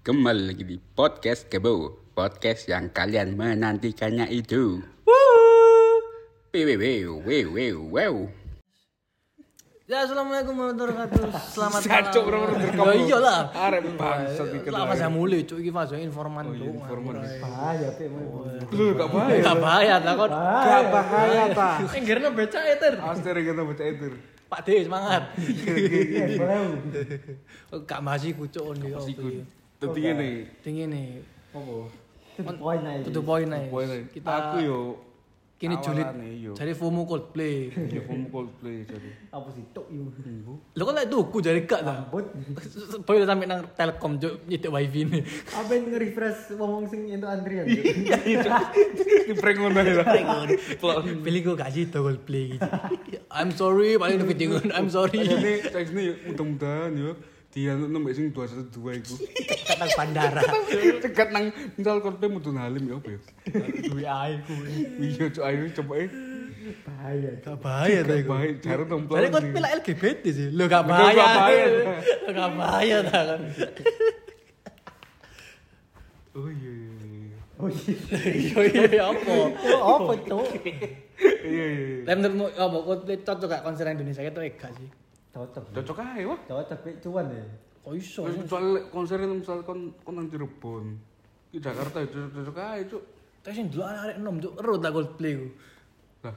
Kembali lagi di podcast Kebo Podcast yang kalian menantikannya itu Wew, wew, wew, wew, wew. Ya, assalamualaikum warahmatullahi wabarakatuh. Selamat malam. bener-bener Ya direkam. iyalah. Arek bangsat iki Lama saya mulai, cuk iki fase informan Oh, tuh. iya, informan. Bahaya, Pak. Lu gak bahaya. Gak bahaya ta kon. Gak bahaya ta. Enggerna beca eter. Aster kita baca itu. Pak D semangat. Oh, Gak masih kucuk ndi opo Tadi ngene. Tinggi nih. Apa? Itu poin aja. Tutup poin ae. Kita aku yo kini julid. yo. Jadi FOMO Coldplay. yo kamu Coldplay jadi. Apa sih tok yu? Lo kan tuku jare gak ta. Bot. Boy udah sampe nang Telkom juk nyetik wifi nih. Apa yang nge-refresh wong sing entuk antrian? Di prank ngono ya. Pilih gue gaji tuh Coldplay gitu. I'm sorry, paling video I'm sorry. Ini teks ini mudah-mudahan yo dia nembek sing 212 iku. Kata bandara. Cegat nang misal Coldplay mudun halim ya apa ya? Duwe ae kuwi. Iya ayo coba eh. Bahaya. Gak bahaya ta iku. Baik, cara tempel. Jadi kok pilih LGBT sih. Lo gak bahaya. bahaya. Lo gak bahaya ta kan. Oh iya iya. iya. Oh iya. Iya iya apa? Oh, apa tok? Iya iya. Lah menurutmu apa Coldplay cocok gak konser Indonesia itu enggak sih? Cocok. Cocok aja wah. Cocok Pak. cuan ya. Kok iso? Terus soal konser itu misal kon kon nang Cirebon. Di Jakarta ya cocok aja cuk. Terus sing dulu arek enom juk ero ta Coldplay ku. Lah.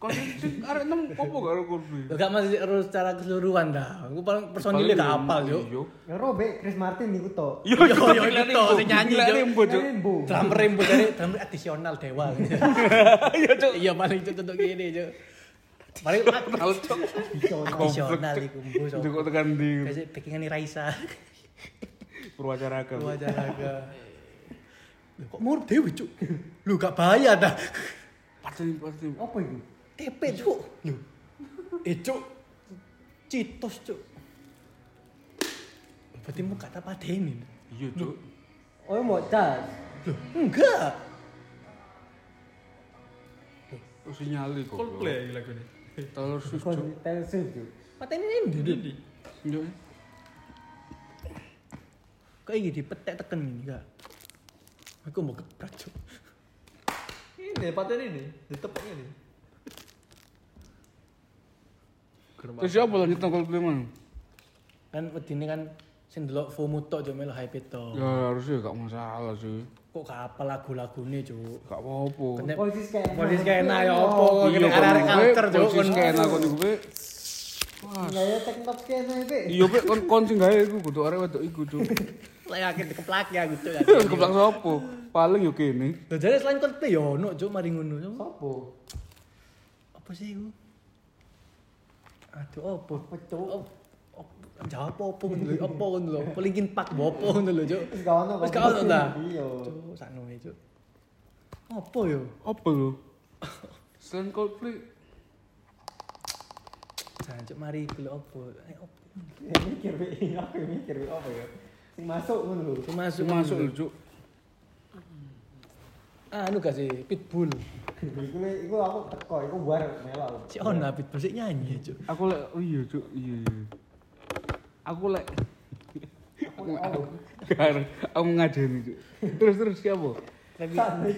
Konser sing arek nem opo karo Coldplay? Lo gak masih ero secara keseluruhan dah. Aku paling personilnya gak hafal juk. Iya. Ngero Bek Chris Martin niku tok. Yo yo yo itu sing nyanyi cuk. Drummer rembo dari drummer adisional dewa. Iya cuk. Iya paling cocok untuk gini cok. Paling Tahu cuk. adisional iku mbu Itu so. kok tekan di Kasih backingan Raisa. Purwacaraka. Wajaraga. Loh, Kok murah dewe cuk. Lu gak bahaya dah. Pasti pasti. Apa itu? TP cuk. Lu. Eh cuk. Citos cuk. Berarti mau kata padenin. Iya cuk. Oh mau cas. Loh, enggak. Oh sinyali kok. lagu ini. Taylor Swift Taylor Swift Cuk. Patenin ini. Iya. Kok ini dipetek teken ini enggak? Aku mau gebrak cuk. Ini paten ini, ditepuk ini. Terus siapa lanjut nang Coldplay man? Kan wedine kan sing delok FOMO tok melu hype tok. Ya harusnya gak masalah sih. Kok gak apa lagu-lagune cuk. Gak apa-apa. Kena Polisi skena. Polisi skena ya apa kok Iya, kena arek kon culture gue, cuk. Polisi skena kon iku be. Enggak ya teknop skena Bek. Iya be kon kon sing gawe iku kudu arek wedok iku cuk. Lah yakin dikeplak ya gitu ya. Keplak sapa? Paling yo kene. Lah jare selain Coldplay ya ono cuk mari ngono. Sopo? Apa sih iku? Aduh apa? Apa Cuk? Oh, Jawab apa ngono lho, apa ngono lho. Apa Linkin Park apa ngono lho cuk. Wis gak ono. Wis gak ono ta? Iya. Cuk sakno cuk. Apa yo? Apa lo? Selain Coldplay, Jangan cuk mari gelek apa. Eh apa? Mikir Bek. Aku mikir Bek apa ya? Sing masuk ngono lho. Sing masuk masuk lho lho. cuk. Anu gak sih Pitbull. Iku iku aku teko, iku buar melok. Si Ona Pitbull sik nyanyi cuk. Aku lek oh iya cuk, iya iya. Aku lek Aku aku cuk. Terus terus siapa? santai.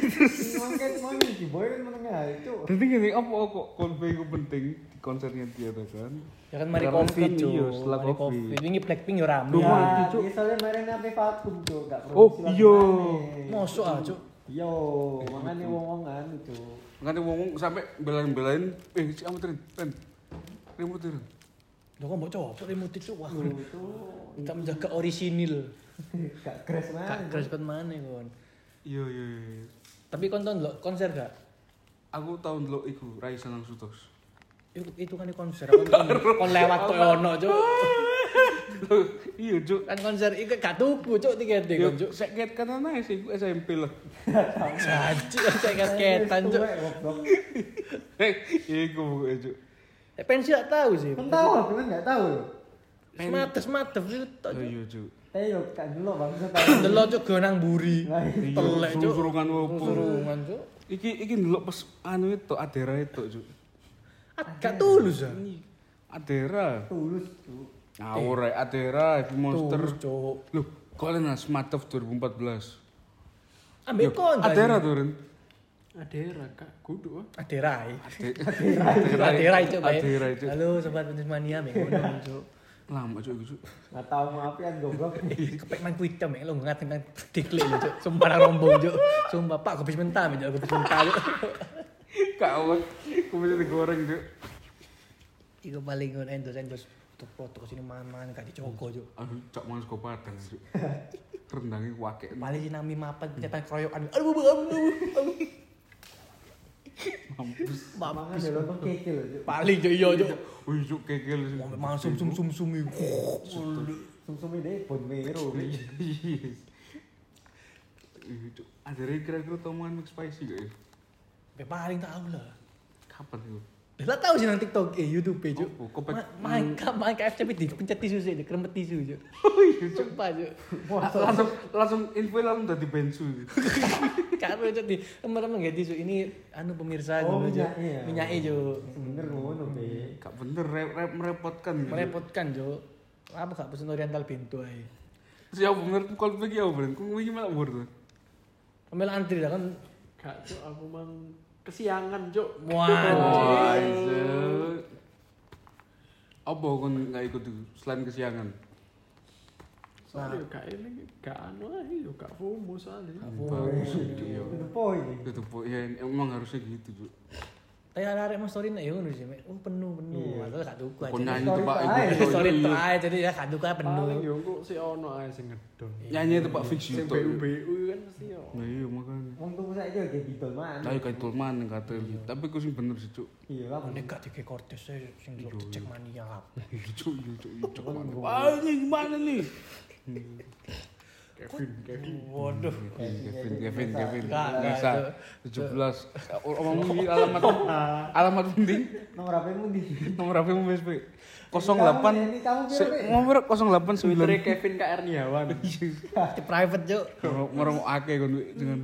Mungkin mau iki boy kan menengah itu. Dadi ngene apa kok Coldplay iku penting di konsernya dia kan? Ya kan mari kan cuk. iya, setelah Mari covid. Ini Blackpink yo rame. Ya, iya, soalnya kemarin apa vakum tuh, gak Oh, iya. maneh. Mosok ah cuk. Yo, makanya wong-wong anu tuh. Ngene wong sampe belain-belain eh si amat Ren. Ren. Remote Lho kok mbok copot remote cuk wah. Kita menjaga orisinil. gak crash Gak mana. keras banget mana kon. Iya iya iya. Tapi kon tau ndelok konser gak? Aku tau ndelok iku Raisa nang Sutos. Itu, itu kan di konser. Kon, kon, kon lewat kok ono cuk. Iya cuk. Kan konser iku gak tuku cuk tiket Yo kon cuk. sek ket kan ana sih iku SMP lah. Janji saya ket-ketan cuk. Tuwek, goblok. Eh, iku cuk. Eh pensi gak tahu sih. Kan tahu, aku kan gak tahu loh. Semates mates itu tok Oh cuk. iya cuk. Tapi yo kan dulu bangsa Delok cuk gonang buri. Nah, Iya, Telek cuk. surungan opo. Surungan cuk. Iki iki ndelok pas anu itu Adera itu cuk. Gak tulus ah. Adera. tulus tuh. Ngawur rek Adera Heavy Monster. Tulus cuk. Loh, Kok Lena Smatov 2014. Ambil kon. Adera tuh, Ren. Adera kak, kudu. Aderai. Adera. Aderai cuk bae. Adera itu. Halo sobat bisnis mania ngono cuk. Lama cuk itu. Cuk. Nggak tahu ngapain goblok. Kepek main kuitem mek lo ngat ngat diklik lho cuk. Sumpah rombong cuk. Sumpah Pak habis mentah mek habis mentah cuk. Kawat. Aku bisa digoreng, Cuk. Iku paling ngono endos endos foto sini man-man gak dicogo cuk. Aduh, cak mas kau padang, Cuk. Rendangnya wake. Paling si nami mapan pencetan kroyokan. Aduh aduh aduh. Aduh. Mampus. Mangan nonton keke loh. Cuk. Paling cuk iya cuk. Wih. Cuk. Mau mangan sum sum sum sum. Sum-sum ini bon mero. Cuk. Ih, Cuk. Adera kira-kira tomongan mix spicy gak ya? Paling tahu lah. Kapan itu? Lah tahu sih nang TikTok eh YouTube e cuk. Oh, kok Main ka main KFC di pencet tisu sih, keremet tisu cuk. Oh iya. Sumpah cuk. langsung langsung info langsung dari bensu Karo cuk di teman-teman gak tisu ini anu pemirsa Oh, minyaknya ya? Minyaknya cuk. Bener ngono, Be. gak bener rep, rep merepotkan. Merepotkan cuk. Apa gak pesen oriental pintu ae. terus ya bener kalau pergi ya bener kok wingi malah bur tuh Ambil antri lah kan. Kak, aku mang kesiangan cuk. Wah. Apa kon nggak ikut tuh selain kesiangan Soalnya kak ini gak anu aja, yo gak FOMO soalnya. ya. Itu poin itu ya emang harusnya gitu tuh Tapi ada mau story yo ngono sih. Oh penuh penuh. Iya. Masalah gak tuku aja. tuh pak aja. Story iya. try jadi ya gak penuh. Paling kok si ono aja sing ngedon. nyanyi tuh pak fix Sing itu BU-BU kan mesti yo. nah iya makanya Wong tuku saiki kayak gitu man. Ayo kayak tulman yang kata tapi aku sih bener sih cuk Iya lah. Nek gak kortes sing delok cek mania. cuk cuk cuk cuk wah ini gimana nih Kevin, Kevin. Waduh. Kevin Kevin Kevin enggak, bisa tujuh belas omong ini alamat alamat penting Nomor HP mu di. nomor HP mu Ini 08 kamu Se- kira nomor 08 Twitternya 9 Kevin KR Niawan. Di private cuk. Nomor mau ake kon dengan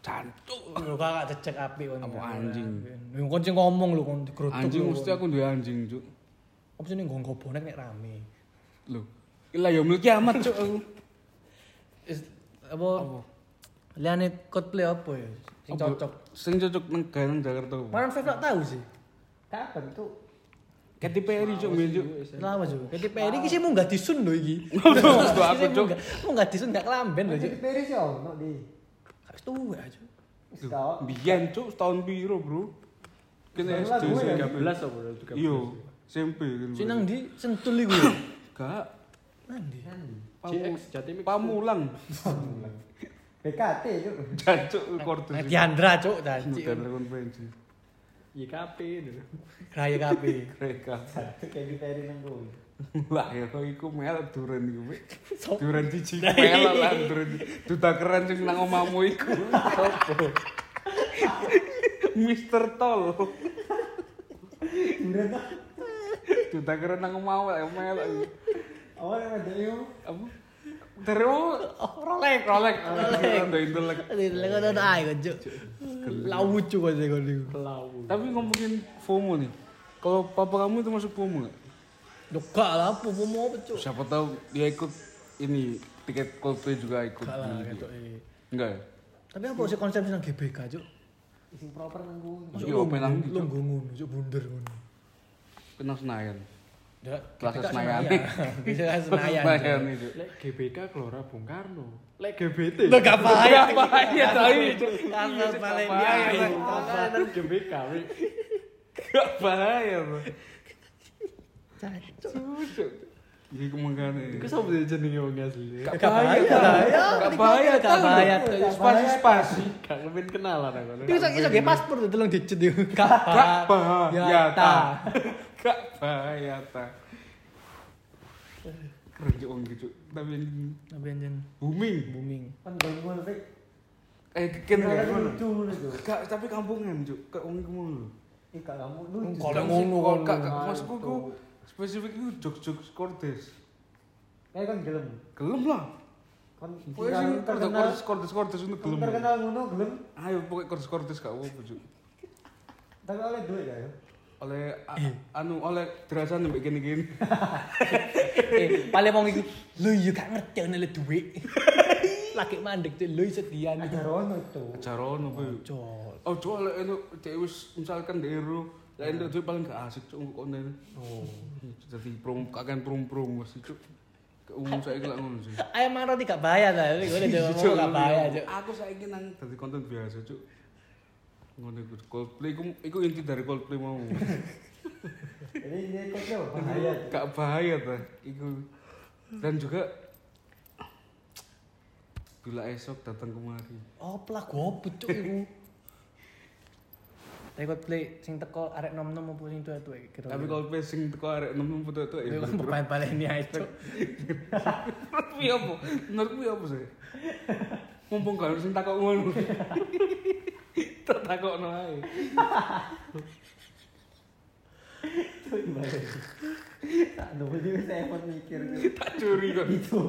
cantuk Lu kakak cecek api kon. Apa anjing? Yang kon sing ngomong lu kon dikerutuk. anjing mesti aku duwe anjing cuk Apa sih ning nggo bonek nek rame. lho Ilah ya mil kiamat cuk aku Apa? Liane cosplay apa ya? Sing cocok. sing cocok nang nang Jakarta Maran Five gak tahu sih. kapan tuh? Katy Perry cuk mil cuk Lama juga. Kayak PRI iki sih gak disun lho iki. Terus aku cuk gak disun gak kelamben lho, Cuk. Jadi Peris ya ono di. Gak tuwa aja. Wis tau. biyen cuk setahun piro bro kena Sebelah SD gue ya. 13 apa 13. Iya, SMP kan. Sing nang di sentul iku. Gak, Nang di. Jatimix. pamulang. BKT cuk. Jancuk kortes. Nek Diandra cuk janji. Bukan konvensi. YKP dulu. Raya kabeh. Mereka. Kayak di Peri nang gue. Lah ya iku melok duren iku. Duren cici melok lah duren. Duta keren sing nang omamu iku. Sopo? Mister Tol. Tak. Duta keren nang omamu lah melok. iku. Awal yang ada itu. Apa? Terus Oh, Rolex. Rolex. Rondo intelek. Lego ada ae kok cuk. Lawu sing kon iku. Pelau. Tapi ngomongin FOMO nih. Kalau papa kamu itu masuk FOMO nggak? Yo gak lah apa apa apa cuk. Siapa tahu dia ikut ini tiket Coldplay juga ikut. Gak lah beli gitu. Enggak ya? Tapi apa sih konsep nang GBK cuk? Sing proper nang gue. Masuk Iya, apa nang lu ngono cuk bunder ngono. Kenal Senayan. Ya, Plaza GBK Senayan. Kan Senayan. Itu. Lek GBK Gelora Bung Karno. Lek GBT. Lah gak bahaya. Gak bahaya tapi dia. Pak. Karena GBK. Gak bahaya bro. Cucuk. Jadi kemungkinan Iku sapa sih jenenge wong asli? Gak bahaya. bahaya. Gak bahaya. Gak bahaya. Spasi spasi. Gak lebih kenalan aku. Bisa bisa ge paspor tuh tolong dicet yo. Gak bahaya ta. ta. Gak bahaya ta. Keren cuk wong gitu. Tapi yang Tapi anjen booming. booming. Kan gue ngono Pek. Eh Kan ngono. lucu tuh. Gak, tapi kampungan cuk. Kayak wong ngono. Ih kak kamu lucu. Kalau ngono kan. gak gak maksudku ku spesifik itu jok-jok kordes. Kayak kan gelem. Gelem lah. Kan Pokoknya sing terkenal. kordes kordes kordes untuk gelem. terkenal ngono gelem. Ayo pokoknya kordes kordes gak apa-apa cuk. Tapi oleh duit ya. Oleh a- anu oleh dirasan mbek gini-gini. eh, paling wong iku lho yo gak ngerti ana le dhuwit. Lagi mandek tuh lho sedian iki. Ada rono tuh. Jarono kuwi. Oh, coba lek itu cek wis misalkan di Ero, lek itu paling gak asik cuk ngene. Oh, jadi prom kakek prom-prom mesti cuk. Umum saya lak ngono sih. Mang roti gak bahaya ta. Gue udah jawab Cuk, gak bahaya, Cuk. Aku saiki nang dadi konten biasa cuk. Ngono iku Coldplay iku iku inti dari Coldplay mau. Jadi ini kok tuh bahaya. Gak bahaya ta iku. Dan juga bila esok datang kemari. Oh, pelak goput cuk iku. Tapi play sing teko arek nom-nom apa sing tuwa-tuwa iki kira. Tapi Coldplay sing teko arek nemu foto-foto ya. Iku kan balen-baleni ae cuk. Menurutmu ya apa? Menurutmu ya apa sih? Mumpung gak sing takok ngono. Tak takokno ae. Tuh gimana? Tak juga saya mau mikir. Tak curi kok. Itu.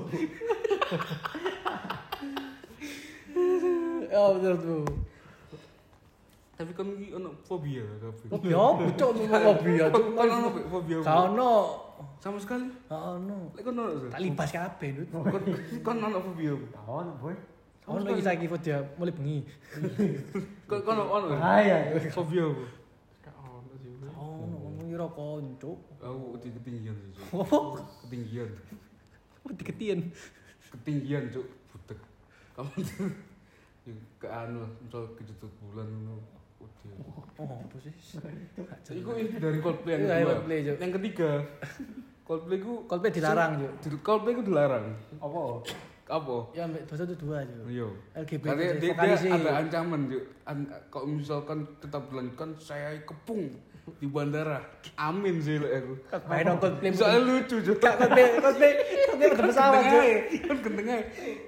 Oh, betul tuh. Tapi kan iki ono fobia kabeh. Cuk kopi ya cuk. Kan ono fobia. apa? Kau no. Sama sekali. Kau no. Lek kon ono sih. Tak libas kabeh. Kon ono fobia. apa? Tahu boy. Kau no iki saiki dia mulai bengi. Kon kon ono. Bahaya. Fobia apa? Gak ono sih. Bro. Oh, no ngira koncuk. Aku ketinggian sih. Apa? Ketinggian. Diketian. Ketinggian cuk. Butek. Kamu ya ke anu misal kejutut bulan ngono. Oh, apa sih? Iku dari Coldplay yang Iya, kedua. Yang ketiga, Coldplay ku Coldplay dilarang, Cuk. Coldplay ku dilarang. Apa? Apa? Ya ambek dosa itu dua Cuk. Iya. LGBT Karena dia, dia ada ancaman, Cuk. An- kalau misalkan tetap dilanjutkan, saya kepung di bandara. Amin sih lek aku. Main dong Coldplay. Soalnya lucu, Cuk. Kak Coldplay, Coldplay, Coldplay pada pesawat Cuk. Kan gendeng aja.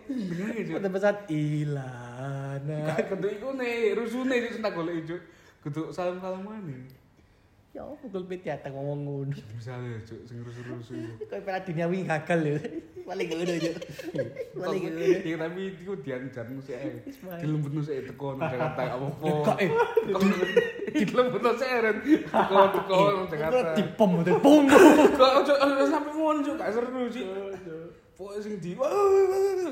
Gendeng aja, Cuk. Pada pesawat Ilana. Gak kudu iku nih, rusune Cuk sentak golek Cuk. Kudu salam-salaman nih. Ya apa Coldplay tiata ngomong ngono. Misalnya, Cuk, sing rusuh-rusuh. Kau pernah dunia wing gagal ya. Paling gak udah Cuk. Paling gak udah. Iya tapi itu dianjar sih eh. Ismail. Dilembutno sik teko nang Jakarta apa apa. Kak eh. Sik ren. Teko teko nang Jakarta. Di pom udah pom. Kok ojo ojo sampe ngono cuk gak seru sih. Pokoknya sing di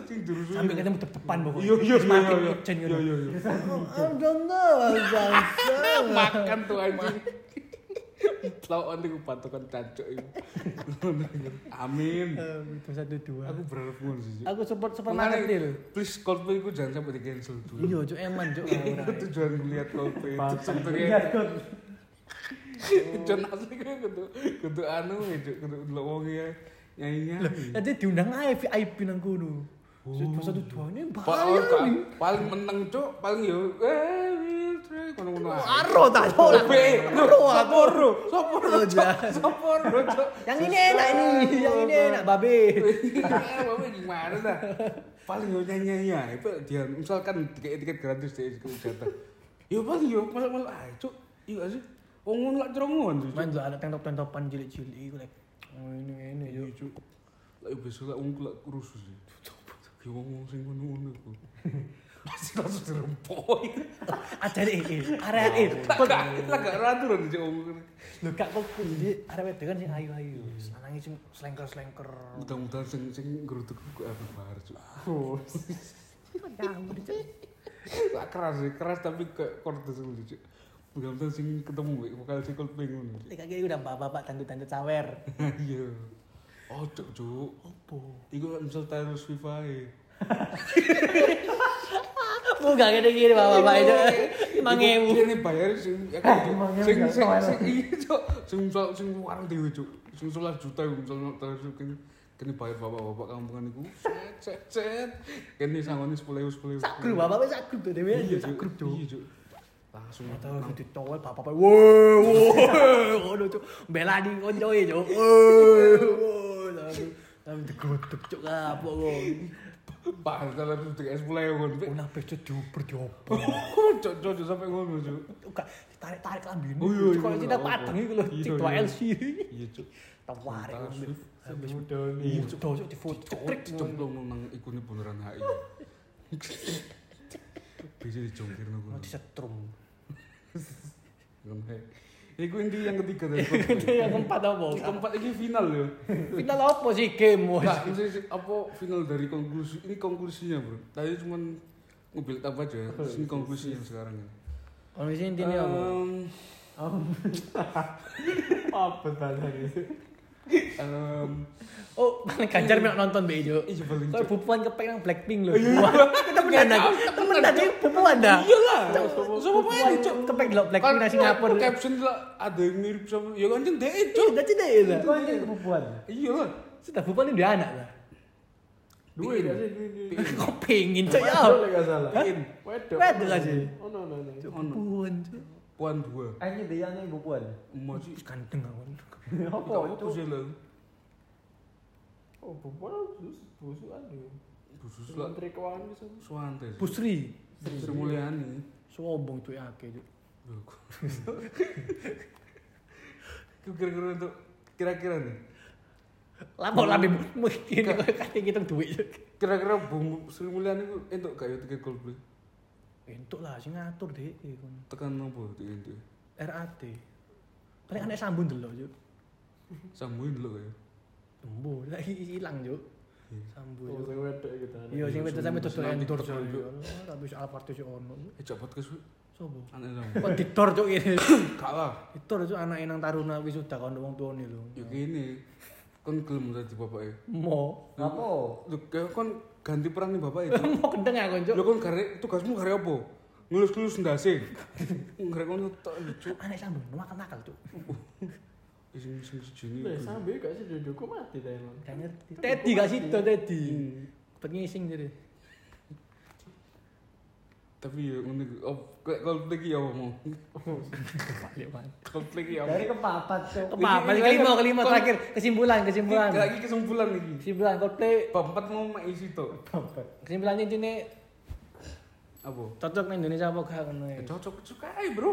sing dirusuh. Sampai ketemu depan pokoknya. Iya iya iya iya. Iya iya iya. I don't know, bangsa. Makan tuh anjing. Lawan niku patokan cancuk iku. Amin. Satu dua. Aku berharap ngono sih. Cuk. Aku support support Makanya, market deal. Please Coldplay ku jangan sampai di cancel dulu. Iya, cuk eman cuk. Itu tujuan melihat Coldplay itu Lihat kok. Jon asli kan kudu kudu anu ya Cuk, kudu delok wong ya nyanyi nyanyi. Nanti diundang aja VIP nang kono. Satu dua ini bahaya Paling nih. paling menang cuk, paling yo eh ngono-ngono ae. Aro tak cuk. Be, Aro Cuk. Yang ini enak ini, yang ini enak babe. Eh, Bapak gimana dah? Paling yo nyanyi ya, itu dia misalkan tiket tiket gratis di jatah. Yo paling yo malah malah ae cuk. Iya sih. Wong ngono lak. Main dulu ada tentop-tentopan cilik-cilik iku lek. Oh ini ini Iya, cuk. Yo besok lak wong lak rusuh sih. Wong wong sing ngono-ngono iku. Pasti langsung dirempoi. Aja deh, eh, area. Lah gak lah gak cuk wong ngono. Lho kak kok kundi area wedok kan sing ayu-ayu. Lanange sing slengker-slengker. Mudah-mudahan sing sing ngeruduk ku apa bar cuk. Lah keras sih, keras tapi ke kortes dulu cuk. Mudah-mudahan sing ketemu mbek vokal sing Coldplay ngono. Cuk. Lek kaki udah bapak-bapak tanduk-tanduk cawer. Iya. Oh, cuk, cuk. Opo? Iku misal Taylor Swift ae. Muga gede-gede bapak-bapak itu. Emang ewu. Ini bayar sing ya Eh, kan, sing sing gak sing iya, cuk. Sing sing warung dhewe, cuk. Sing 11 juta misal Taylor Swift kene bayar bapak-bapak kampungan iku. Set set set. Kene sangone 10.000 10.000. Sak grup bapak sak grup tuh dewe Iya, sak Cuk. grup tuh. Iya, cuk. Langsung Tahu nang- gitu towel bapak-bapak. Woi, woi. Ngono cuk. Bela di koncoe cuk. Woi, woi. Lalu lalu digodok cuk apa kok. Pak, Taylor Swift di S10 ngono. Ulah pecet diuber diopo. Cuk, cuk, cuk, sampai ngono, cuk. Enggak ditarik-tarik lambene. Oh, iya, iya, Kalau tidak iya. padang iku lho, Iya, cik iya. LC. Iya, cuk. Tawarik. Habis Muda nih. Iya, cuk, cuk difoto. Cekrek Cemplung nang ikune bundaran HI. Bisa dijongkir nang Mau kono. disetrum. Iku yang ketiga dari Itu Coldplay. yang keempat apa? Keempat ini final ya. Final apa sih game? Sih, apa final dari konklusi ini konklusinya bro. Tadi cuma mobil apa aja. Terus ini konklusinya sekarang di sini intinya apa? Apa bahasa em, Oh, ganjar mek nonton Be Jo. Iya, paling Kalau bupuan kepek nang Blackpink lho. Wah, temenan aku. Temenan aja bupuan dah. Iyalah. Sama main cok. Kepek delok Blackpink nang Singapura. Caption lah ada yang mirip sama ya kan deh cok. Cuk, dah cedek lah. Kau ini kebubuhan. Iya lah. Sudah bupuan ini dia anak lah. Dua dua. Kok pengen cok ya? Wedok. Wedok sih? Oh no no no. Bupuan cuk. Puan dua. Kayaknya dia yang kebubuhan. Emak sih. Ganteng aku. Apa itu? sih lah? Oh, bukan bus busukan ya. Khusus lah. Menteri Keuangan bisa. Suante. Pusri. Sri Mulyani. Sombong cuk ya cuk. Itu kira-kira untuk kira-kira nih. Lapor lah Bim. Mungkin kok kate ngitung duit. Kira-kira Bung Sri Mulyani itu entuk kayak tiket Coldplay. Entuk lah sing ngatur deh. Tekan apa tiket itu? RAT. Paling aneh sambun delok cuk. Sambungin dulu kayak. Embo, lagi hilang juk. Iya. Sambu Oh, sing wedok gitu. Iya, sing wedok sampe juk. Juk. Tapi soal party sik ono. Eh coba podcast. Sopo? Aneh sama. Kok didor juk ini. Kalah. Didor juk anak nang taruna wisuda kon wong tuane lho. Ya gini. Kon gelem dadi bapaknya. Mo. Apa? Lho, kon ganti peran nih bapak itu. Mau kendeng aku juk. Lho kon gare tugasmu gare apa? Ngelus-ngelus ndase. Gare kon tok lucu. Aneh sambun, nakal-nakal juk. Sing sing sejini. Lah, sambil gak sih Jojoku mati dah emang. Gak ngerti. Teddy gak sido Teddy. Pengising jadi. Tapi ya iki, oh iki ya apa mau? Iki ya. Dari kepapat cok. Apa? Kelima, kelima terakhir. Kesimpulan, kesimpulan. Lagi kesimpulan iki. Kesimpulan. Bab 4 mau mek isi to. Kesimpulannya intine Apa? cocok nih Indonesia apa gak ngono Ya, ya. cocok cocok ae, Bro.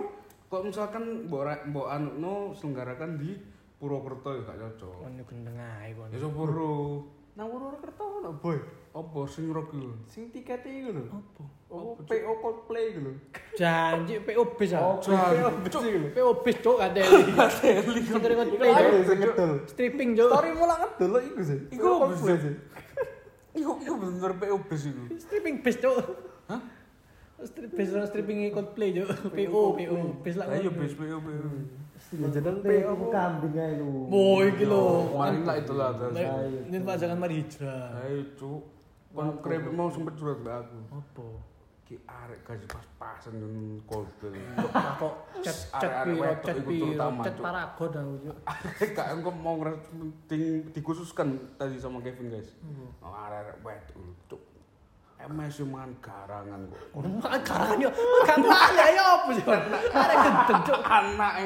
Kalau misalkan mbok ra- mbok anukno selenggarakan di Purwokerto ya gak cocok. Yo gendeng ae kon. Ya? Nang Purwokerto ono boy. Apa sing rock iku? Sing tiket iku lho. Apa? Oh, PO Coldplay iku lho. Janji PO bis ah. Jan. PO bis cok ada. Sekedar ikut play Ayo cok. sing ngedol. Stripping cok. Story mula ngedol iku sih. Iku Coldplay sih. Iku iku bener PO bis iku. Stripping bis cok. Hah? Strip bis stripping ikut play cok. PO PO bis lah. Iya bis PO PO. Jeneng PO kambing ae lu. Boy iki lho. Kemarin lah itulah terus. Ini pasangan mari hijrah. Ayo cuk. Kon krep mau sempet curhat ke aku. Apa? Ki arek gaji pas-pasan dengan Coldplay. Kok chat chat Arek-arek piro iku piro Cuk. paragon aku cok. Kak engko mau penting dikhususkan tadi sama Kevin guys. Oh, arek wedok cuk. MS yo mangan garangan kok. Makan karangan yo. Makan banyak ya apa sih? Arek gendeng cok. Anake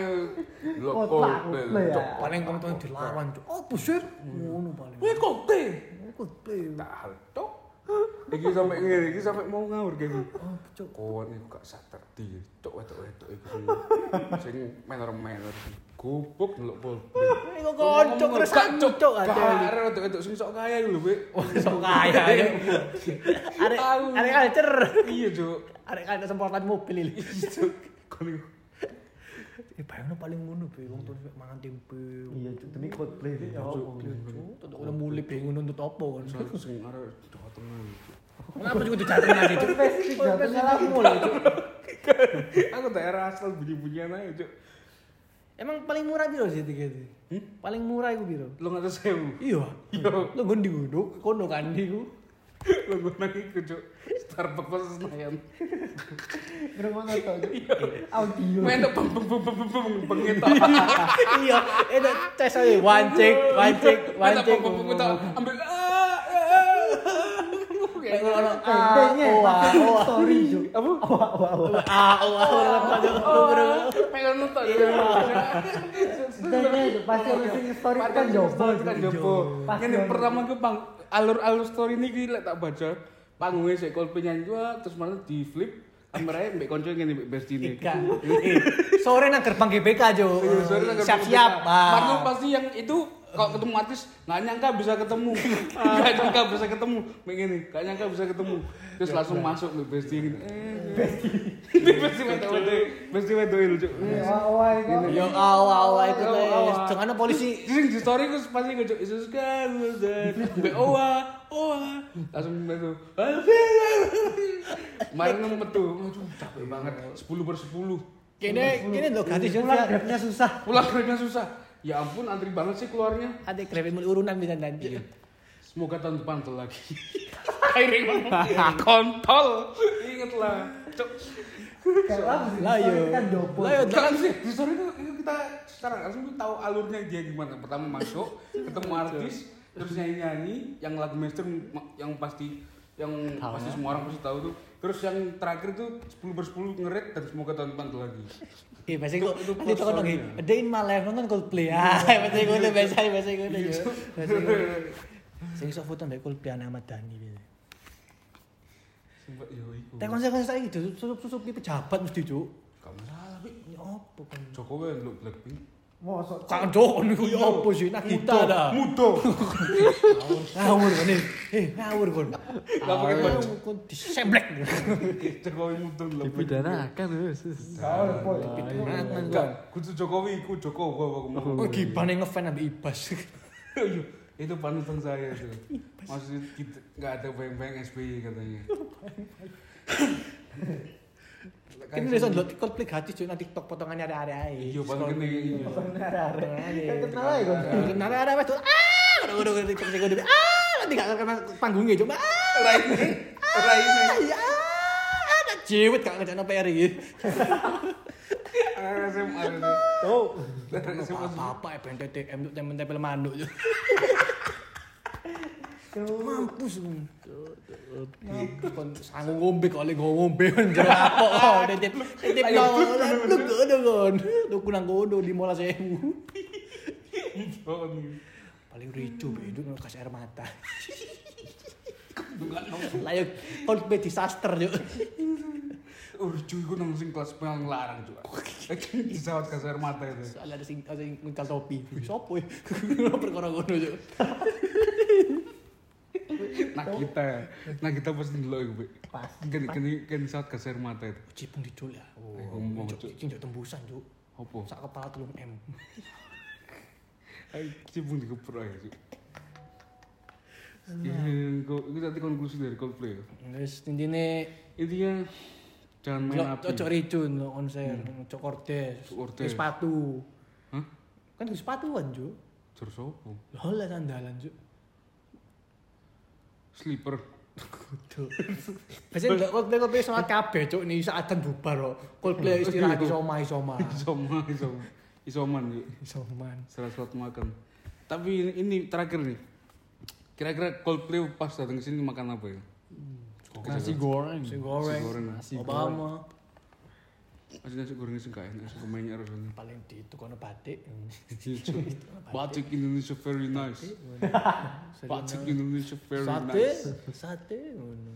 lho Oh, Coldplay. Coldplay ya. Cuk. Paling kamu dilawan cok. Oh buset. Ngono paling. Wih Coldplay. Ikut play. Tak hal cuk. Iki sampe ngene, iki sampe mau ngawur Kevin. Oh cok. Kawan itu gak sadar di cuk wedok-wedok iku sing sing menor-menor. Gubuk ndelok Coldplay. Iku kocok terus cok cok ada. Arek wedok-wedok sing sok kaya iku lho, Wik. Sok kaya ya. Arek arek culture. Iya, Cuk. Arek culture semprotan mobil ini. Cuk. Kon iku Eh bayangno paling ngono be wong tuh mangan tempe. Iya cok demi Coldplay. Ya udah mulai bingung nuntut apa kan. Sing arek Tengah. Kenapa juga lagi cok? Spesifik jatuh Spesifik lah cok. Aku daerah asal bunyi-bunyian aja, Cuk. Emang paling murah biro sih tiketnya? Hmm? Paling murah iku biro? Lo nggak tahu sewu. Iya. Iya. Lo gondi guduk, kono kan iku. Lo gue nang iku, Cuk. Starbucks pas Senayan. Ngrungokno to. Audio. Main dok beng beng beng beng beng beng beng itu. Iya, itu tes aja one check, one check, one Main check. beng beng beng itu ambil ah, ah. Ngono. Pendeknya Ah, oh, ah. story. Apa? Ah, oh, ah, oh, Pengen nonton. Pendeknya itu pasti harus sing story kan kan jopo. Ono. pertama ke bang alur-alur story ini gila tak baca. Panggungnya sih Coldplay nyanyi terus malah di flip kameranya mbak konco ngene. Ika. Eh, Sore nang gerbang GBK Jo. Iya, Siap-siap. Marno pasti yang itu kalau ketemu artis nggak nyangka bisa ketemu. Nggak nyangka bisa ketemu. Begini nggak nyangka bisa ketemu. Terus langsung masuk nih besti. Gitu besti besti wedok wedok besti wedok itu cuk. Yo awal-awal itu Yo, guys. awal. Jangan ada polisi. Sing di story ku pasti gue cuk kan Be oa oa. Langsung itu Marin nemu metu. Capek banget. 10 per 10 Kene kene lo gratis yo. Pulang grabnya susah. pulang kerja susah ya ampun antri banget sih keluarnya Ada mulai urunan bisa nanti. Iya. Semoga tahun depan tuh lagi. Akhirnya ngomong kontol. Ingat lah. Cuk. Kalau Lah yo. kan jopo. Lah yo Kan sih di story itu kita secara nggak langsung tuh tahu alurnya dia gimana. Pertama masuk, ketemu artis, terus nyanyi nyanyi, yang lagu mainstream ma- yang pasti yang pasti semua orang pasti tahu tuh. Terus yang terakhir tuh 10 per 10 ngeret dan semoga tahun depan tuh lagi. Itu- kok itu nanti tuh kan lagi. story-nya. Ada in my life nonton Coldplay. Ah, bahasa gue udah bahasa bahasa gue udah. yo. Bahasa gue. Sing iso foto ndek Coldplay Ahmad Dhani. biasa. Sumpah yo iku. Tapi konser-konser saiki itu susup-susup di pejabat mesti, Cuk. Gak masalah. Ya opo kan? Jokowi lu Blackpink. Mosok. Kang Joko niku ya opo sih? Nak kita dah. Mudo. Ngawur kan ini. Eh, ngawur kon. Gak pakai baju. Kon disemblek. Jokowi mudo lho. Dipidanakan wis. Kau pol. Enggak, kudu Jokowi, ku Joko aku mau. Oh, gibane ngefan ambek Ibas. Iya, itu panutan saya itu. Maksudnya kita nggak ada bayang-bayang SBY katanya. Kan bisa ndelok Coldplay gratis Cuk nang TikTok potongannya ada-ada ae. Iya, paling gede. iya. Kan kenal aja kan. Kenal ada wes tuh. Ah, udah udah TikTok sing udah. Ah, nanti gak kena panggungnya cuma. Ah, Lainnya, lainnya. ya. Ada cewek gak ngejakno PR iki. Ah, SMA itu. Tuh. SMA. Apa ya BNTTM untuk tempel-tempel manuk. Mampus. Mampus kon sanggup ngombe kok oleh ngombe kon jero apa oh titip titip no lu kono kon tuku nang kono di mola sewu Oh, paling ricu be itu kasih air mata. Layak Coldplay disaster yuk. Oh, cuy, gue nang sing kelas paling larang juga. Di sawat kasar mata itu. soalnya ada sing ada sing ngekal topi. Sopo ya? Perkara ngono yuk Nah kita, nah kita pasti dulu ya, Be. Pasti. Kan kan kan di sawat kasar mata itu. cipung dicul ya Oh, ngomong, Cuk. cipung tembusan cuk Apa? sak kepala telung M Ayo, cibung di kepro ya, cuy. Iya, itu tadi konklusi dari Coldplay ya. wis intine Intinya jangan main api. cocok ricun lo konser, cocok kordes, sepatu. Hah? Kan ke sepatuan, Cuk. Jur sopo? Lah sandalan, Cuk. Slipper. Kudu. Biasanya ndak Coldplay Coldplay sama kabeh, Cuk. Nih saat dan bubar kok. Coldplay istirahat di soma soma. Isoma, isoma. Isoman yuk. Isoman. Serat-serat makan. Tapi ini, ini terakhir nih. Kira-kira Coldplay pas datang ke sini makan apa ya? Nasi goreng. Nasi goreng. goreng. Nasi Obama. Masih nasi goreng sih gak enak, suka mainnya rasanya. Paling di itu kono batik. Batik Indonesia very nice. Batik Indonesia very Sate, nice. sate ngono.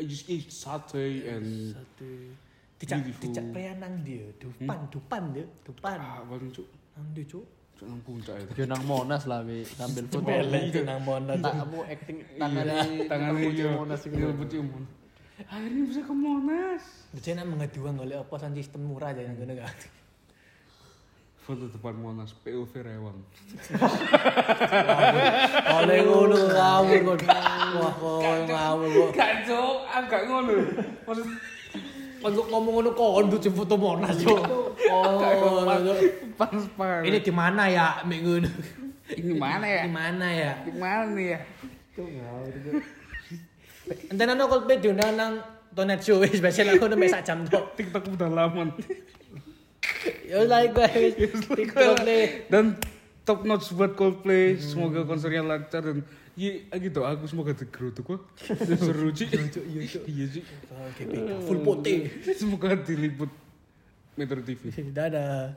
I just eat satay and Sate. Dijak Beautiful. dijak preanang dia, dupan, dupan dia, dupan. ah, paling cuk, Nang dia, Cuk. cuk nang puncak itu. Yo nang Monas lah, Bi. Sambil foto. Belek itu nang Monas. Tak kamu acting tangannya Iya, pucuk iya. Monas Iya, gitu. pucuk Monas. Akhirnya bisa ke Monas. Biasanya mengeduang oleh apa san sistem murah aja yang ngono kan. Foto depan Monas, POV Rewang. Oleh ngono ngawur kon. Wah, kok ngawur kok. Gak cuk, agak ngono. Maksud Pas kok ngomong ngono kok ndut jemput foto Monas yo. Oh, panas banget. ini di mana ya? Ngono. ini mana ya? Di mana ya? Di mana ya? Enten ana Coldplay diundang nang Tonet Show wis biasa aku udah sak jam tok. TikTok udah lama. Ya like guys. TikTok deh. Dan top notch buat Coldplay. Semoga konsernya lancar dan Iya, gitu. Aku semoga digerutuk kok. Seru sih. Iya sih. GPK full pote. Semoga diliput Metro TV. Dadah.